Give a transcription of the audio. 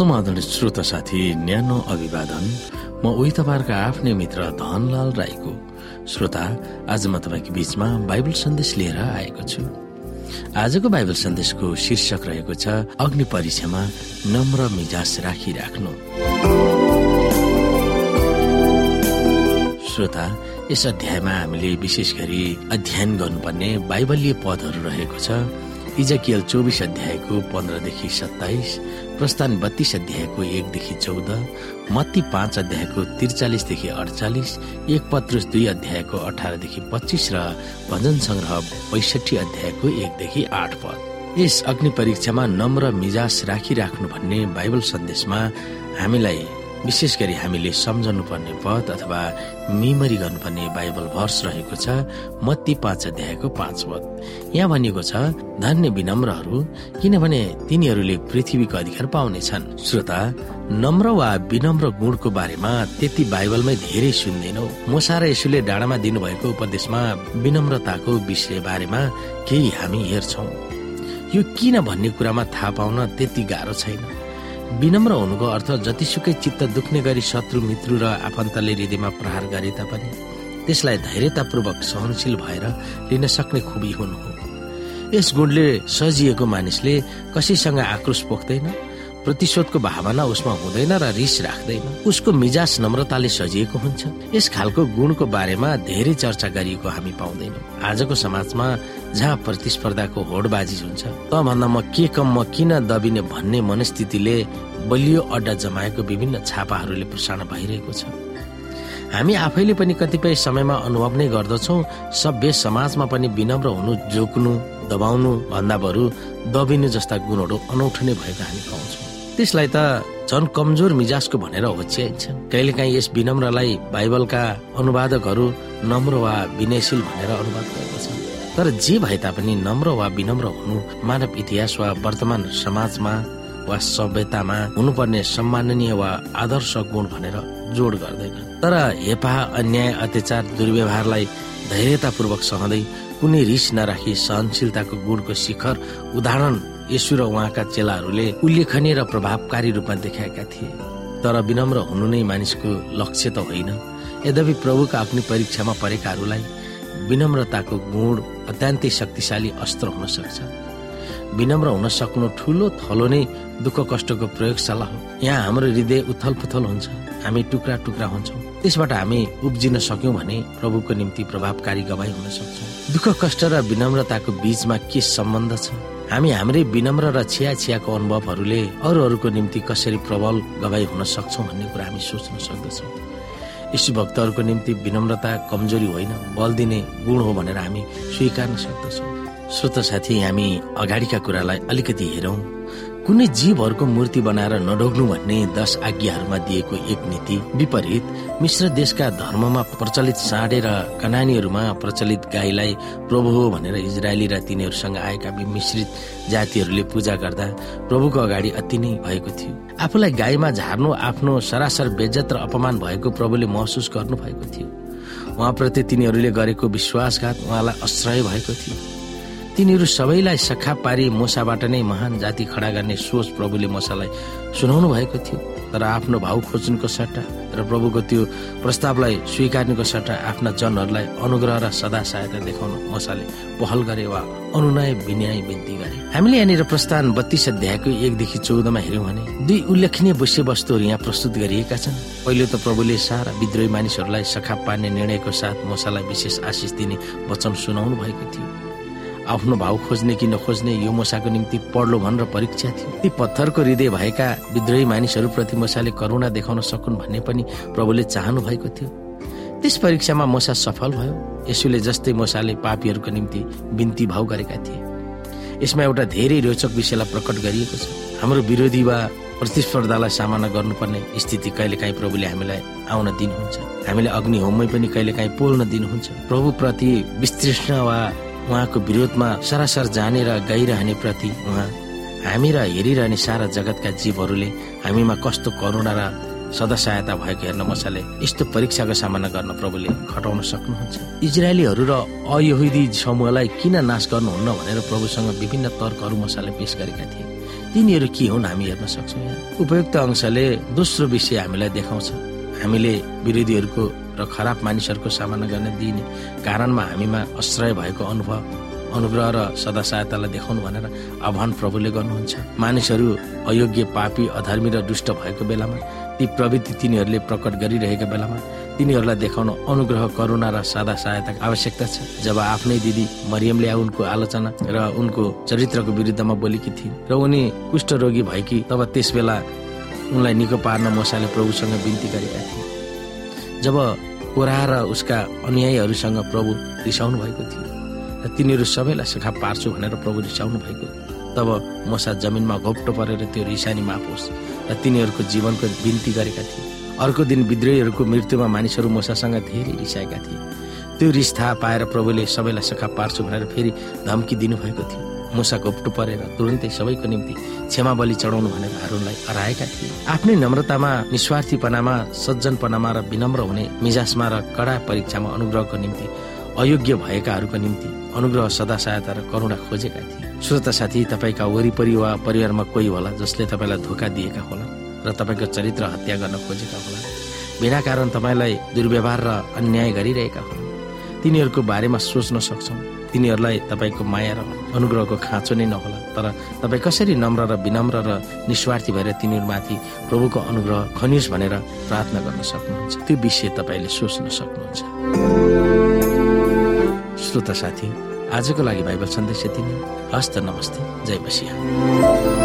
समाधान श्रोता साथी न्यानो अभिवादन। म उही तपाईँहरूको आफ्नै मित्र धनलाल राईको। श्रोता आज म तपाईँको बीचमा बाइबल सन्देश लिएर आएको छु। आजको बाइबल सन्देशको शीर्षक रहेको छ अग्नि परीक्षामा नम्र मिजास राखिराख्नु। श्रोता यस अध्यायमा हामीले विशेष गरी अध्ययन गर्नुपर्ने बाइबलीय पदहरू रहेको छ। इजकियल चौबिस अध्यायको पन्ध्रदेखि सत्ताइस प्रस्थान बत्तीस अध्यायको एकदेखि चौध मत्ती पाँच अध्यायको त्रिचालिसदेखि अडचालिस एक पत्रुस दुई अध्यायको अठारदेखि पच्चिस र भजन संग्रह पैसठी अध्यायको एकदेखि आठ पद। यस अग्नि परीक्षामा नम्र मिजास राखिराख्नु भन्ने बाइबल सन्देशमा हामीलाई विशेष गरी हामीले सम्झनु पर्ने पद अथवा मिमरी गर्नुपर्ने बाइबल भर्स रहेको छ मत्ती पाँच अध्यायको पाँच पद यहाँ भनिएको छ धन्य विनम्रहरू किनभने तिनीहरूले पृथ्वीको अधिकार पाउनेछन् श्रोता नम्र वा विनम्र गुणको बारेमा त्यति बाइबलमै धेरै सुन्दैनौ। मोसा र यसुले डाँडामा दिनुभएको उपदेशमा विनम्रताको विषय बारेमा केही हामी हेर्छौ। यो किन भन्ने कुरामा थाहा पाउन त्यति गाह्रो छैन? विनम्र हुनुको अर्थ जतिसुकै चित्त दुख्ने गरी शत्रु मित्रु र आफन्तले हृदयमा प्रहार गरे तापनि त्यसलाई धैर्यतापूर्वक सहनशील भएर लिन सक्ने खुबी हुनु हो। यस गुणले सजिएको मानिसले कसैसँग आक्रोश पोख्दैन। प्रतिशोधको भावना उसमा हुँदैन र रिस राख्दैन। उसको मिजाज नम्रताले सजिएको हुन्छ। यस खालको गुणको बारेमा धेरै चर्चा गरिएको हामी पाउँदैनौँ। आजको समाजमा जहाँ प्रतिस्पर्धाको होडबाजी हुन्छ त भन्दा म के कम म किन दबिने भन्ने मनस्थितिले बलियो अड्डा जमाएको विभिन्न छापाहरूले प्रसारण भइरहेको छ। हामी आफैले पनि कतिपय समयमा अनुभव नै गर्दछौ। सभ्य समाजमा पनि विनम्र हुनु जोक्नु दबाउनु भन्दा बरु दबिनु जस्ता गुणहरू अनौठो नै भएको हामी पाउँछौँ। त्यसलाई त झन कमजोर मिजाजको भनेर होच्याइन्छ कहिलेकाहीँ यस विनम्रलाई बाइबलका अनुवादकहरू नम्र वा विनयशील भनेर अनुवाद गर्दछन् तर जे भए तापनि नम्र वा विनम्र हुनु मानव इतिहास वा वर्तमान समाजमा वा सभ्यतामा हुनुपर्ने सम्माननीय वा आदर्श गुण भनेर जोड गर्दैन। तर हेपा अन्याय अत्याचार दुर्व्यवहारलाई धैर्यतापूर्वक सहँदै कुनै रिस नराखी सहनशीलताको गुणको शिखर उदाहरण यसु र उहाँका चेलाहरूले उल्लेखनीय र प्रभावकारी रूपमा देखाएका थिए। तर विनम्र हुनु नै मानिसको लक्ष्य त होइन। यद्यपि प्रभुका अग्नि परीक्षामा परेकाहरूलाई विनम्रताको गुण अत्यन्तै शक्तिशाली अस्त्र हुन सक्छ। विनम्र हुन सक्नु ठुलो थलो नै दुःख कष्टको प्रयोगशाला हो। यहाँ हाम्रो हृदय उथल पुथल हुन्छ। हामी टुक्रा टुक्रा हुन्छौँ। त्यसबाट हामी उब्जिन सक्यौँ भने प्रभुको निम्ति प्रभावकारी गवाई हुन सक्छौँ। दुःख कष्ट र विनम्रताको बीचमा के सम्बन्ध छ? हामी हाम्रै विनम्र र छिया छियाको अनुभवहरूले अरूहरूको निम्ति कसरी प्रबल गवाई हुन सक्छौँ भन्ने कुरा हामी सोच्न सक्दछौँ। यी भक्तहरूको निम्ति विनम्रता कमजोरी होइन बल दिने गुण हो भनेर हामी स्वीकार्न सक्दछौँ। श्रोत साथी हामी अगाडिका कुरालाई अलिकति हेरौँ। कुनै जीवहरूको मूर्ति बनाएर नढोग्नु भन्ने दश आज्ञाहरूमा दिएको एक नीति विपरीत मिश्र देशका धर्ममा प्रचलित साँडे र कनानीहरूमा प्रचलित गाईलाई प्रभु हो भनेर इजरायली र तिनीहरूसँग आएका मिश्रित जातिहरूले पूजा गर्दा प्रभुको अगाडि अति नै भएको थियो। आफूलाई गाईमा झार्नु आफ्नो सरासर बेज्जत र अपमान भएको प्रभुले महसुस गर्नु भएको थियो। उहाँप्रति तिनीहरूले गरेको विश्वासघात उहाँलाई आश्रय भएको थियो। तिनीहरू सबैलाई सखा पारी मोसाबाट नै महान जाति खडा गर्ने सोच प्रभुले मोसालाई सुनाउनु भएको थियो। तर आफ्नो भाउ खोज्नुको सट्टा र प्रभुको त्यो प्रस्तावलाई स्वीकार्नुको सट्टा आफ्ना जनहरूलाई अनुग्रह र सदा सहायता देखाउन मसाले पहल गरे वा अनुनय विनय बिन्ती गरे। हामीले यहाँनिर प्रस्थान बत्तीस अध्यायको एकदेखि चौधमा हेऱ्यौँ भने दुई उल्लेखनीय विषय वस्तुहरू यहाँ प्रस्तुत गरिएका छन्। पहिलो त प्रभुले सारा विद्रोही मानिसहरूलाई सखा पार्ने निर्णयको साथ मसालाई विशेष आशिष दिने वचन सुनाउनु भएको थियो। आफ्नो भाउ खोज्ने कि नखोज्ने यो मसाको निम्ति पढ्लो भनेर परीक्षा थियो। ती पत्थरको हृदय भएका विद्रोही मानिसहरूप्रति मसाले करुणा देखाउन सकुन् भन्ने पनि प्रभुले चाहनु भएको थियो। त्यस परीक्षामा मसा सफल भयो। यसुले जस्तै मसाले पापीहरूको निम्ति बिन्ती भाउ गरेका थिए। यसमा एउटा धेरै रोचक विषयलाई प्रकट गरिएको छ। हाम्रो विरोधी वा प्रतिस्पर्धालाई सामना गर्नुपर्ने स्थिति कहिलेकाहीँ प्रभुले हामीलाई आउन दिनुहुन्छ। हामीले अग्नि होममै पनि कहिलेकाहीँ पोल्न दिनुहुन्छ। प्रभुप्रति विस्तृष्ण वा उहाँको विरोधमा सरासर जाने र गाइरहने प्रति उहाँ हामी र हेरिरहने सारा जगतका जीवहरूले हामीमा कस्तो करुणा र सदा सहायता भएको हेर्न मसाले यस्तो परीक्षाको सामना गर्न प्रभुले खटाउन सक्नुहुन्छ। इजरायलीहरू र अयहुदी समूहलाई किन नाश गर्नुहुन्न भनेर प्रभुसँग विभिन्न तर्कहरू मसाले पेश गरेका थिए। तिनीहरू के हुन् हामी हेर्न सक्छौँ यहाँ? उपयुक्त अंशले दोस्रो विषय हामीलाई देखाउँछ। हामीले विरोधीहरूको र खराब मानिसहरूको सामना गर्न दिइने कारणमा हामीमा आश्रय भएको अनुभव अनुग्रह र सदा सहायतालाई देखाउनु भनेर आह्वान प्रभुले गर्नुहुन्छ। मानिसहरू अयोग्य पापी अधर्मी र दुष्ट भएको बेलामा ती प्रवृत्ति तिनीहरूले प्रकट गरिरहेका बेलामा तिनीहरूलाई देखाउन अनुग्रह करुणा र सादा सहायताको आवश्यकता छ। जब आफ्नै दिदी मरियमले उनको आलोचना र उनको चरित्रको विरुद्धमा बोलेकी थिइन् र उनी कुष्ठरोगी भएकी तब त्यस बेला उनलाई निको पार्न मसाले प्रभुसँग बिन्ती गरेका थिए जब कोरा र उसका अनुयायीहरूसँग प्रभु रिसाउनु भएको थियो। र तिनीहरू सबैलाई सखा पार्छु भनेर प्रभु रिसाउनु भएको। तब मसा जमिनमा घोप्टो परेर त्यो रिसानी माफ होस् र तिनीहरूको जीवनको बिन्ती गरेका थिए। अर्को दिन विद्रोहीहरूको मृत्युमा मानिसहरू मोसासँग धेरै रिसाएका थिए। त्यो रिस थाहा पाएर प्रभुले सबैलाई सखा पार्छु भनेर फेरि धम्की दिनुभएको थियो। मुसा घोप्टो परेर तुरन्तै सबैको निम्ति क्षमा बलि चढाउनु भनेर हराएका थिए। आफ्नै नम्रतामा निस्वार्थीपनामा सज्जनपनामा र विनम्र हुने मिजासमा र कडा परीक्षामा अनुग्रहको निम्ति अयोग्य भएकाहरूको निम्ति अनुग्रह सदा सहायता र करुणा खोजेका थिए। श्रोता साथी तपाईँका वरिपरि वा परिवारमा कोही होला जसले तपाईँलाई धोका दिएका होला र तपाईँको चरित्र हत्या गर्न खोजेका होला? बिना कारण तपाईँलाई दुर्व्यवहार र अन्याय गरिरहेका हुन् तिनीहरूको बारेमा सोच्न सक्छौँ। तिनीहरूलाई तपाईँको माया र अनुग्रहको खाँचो नै नहोला। तर तपाईँ कसरी नम्र र विनम्र र निस्वार्थी भएर तिनीहरूमाथि प्रभुको अनुग्रह खनियोस् भनेर प्रार्थना गर्न सक्नुहुन्छ। त्यो विषय तपाईँले सोच्न सक्नुहुन्छ। श्रोता साथी आजको लागि बाइबल सन्देश यति नै। हस्त नमस्ते। जय बसिया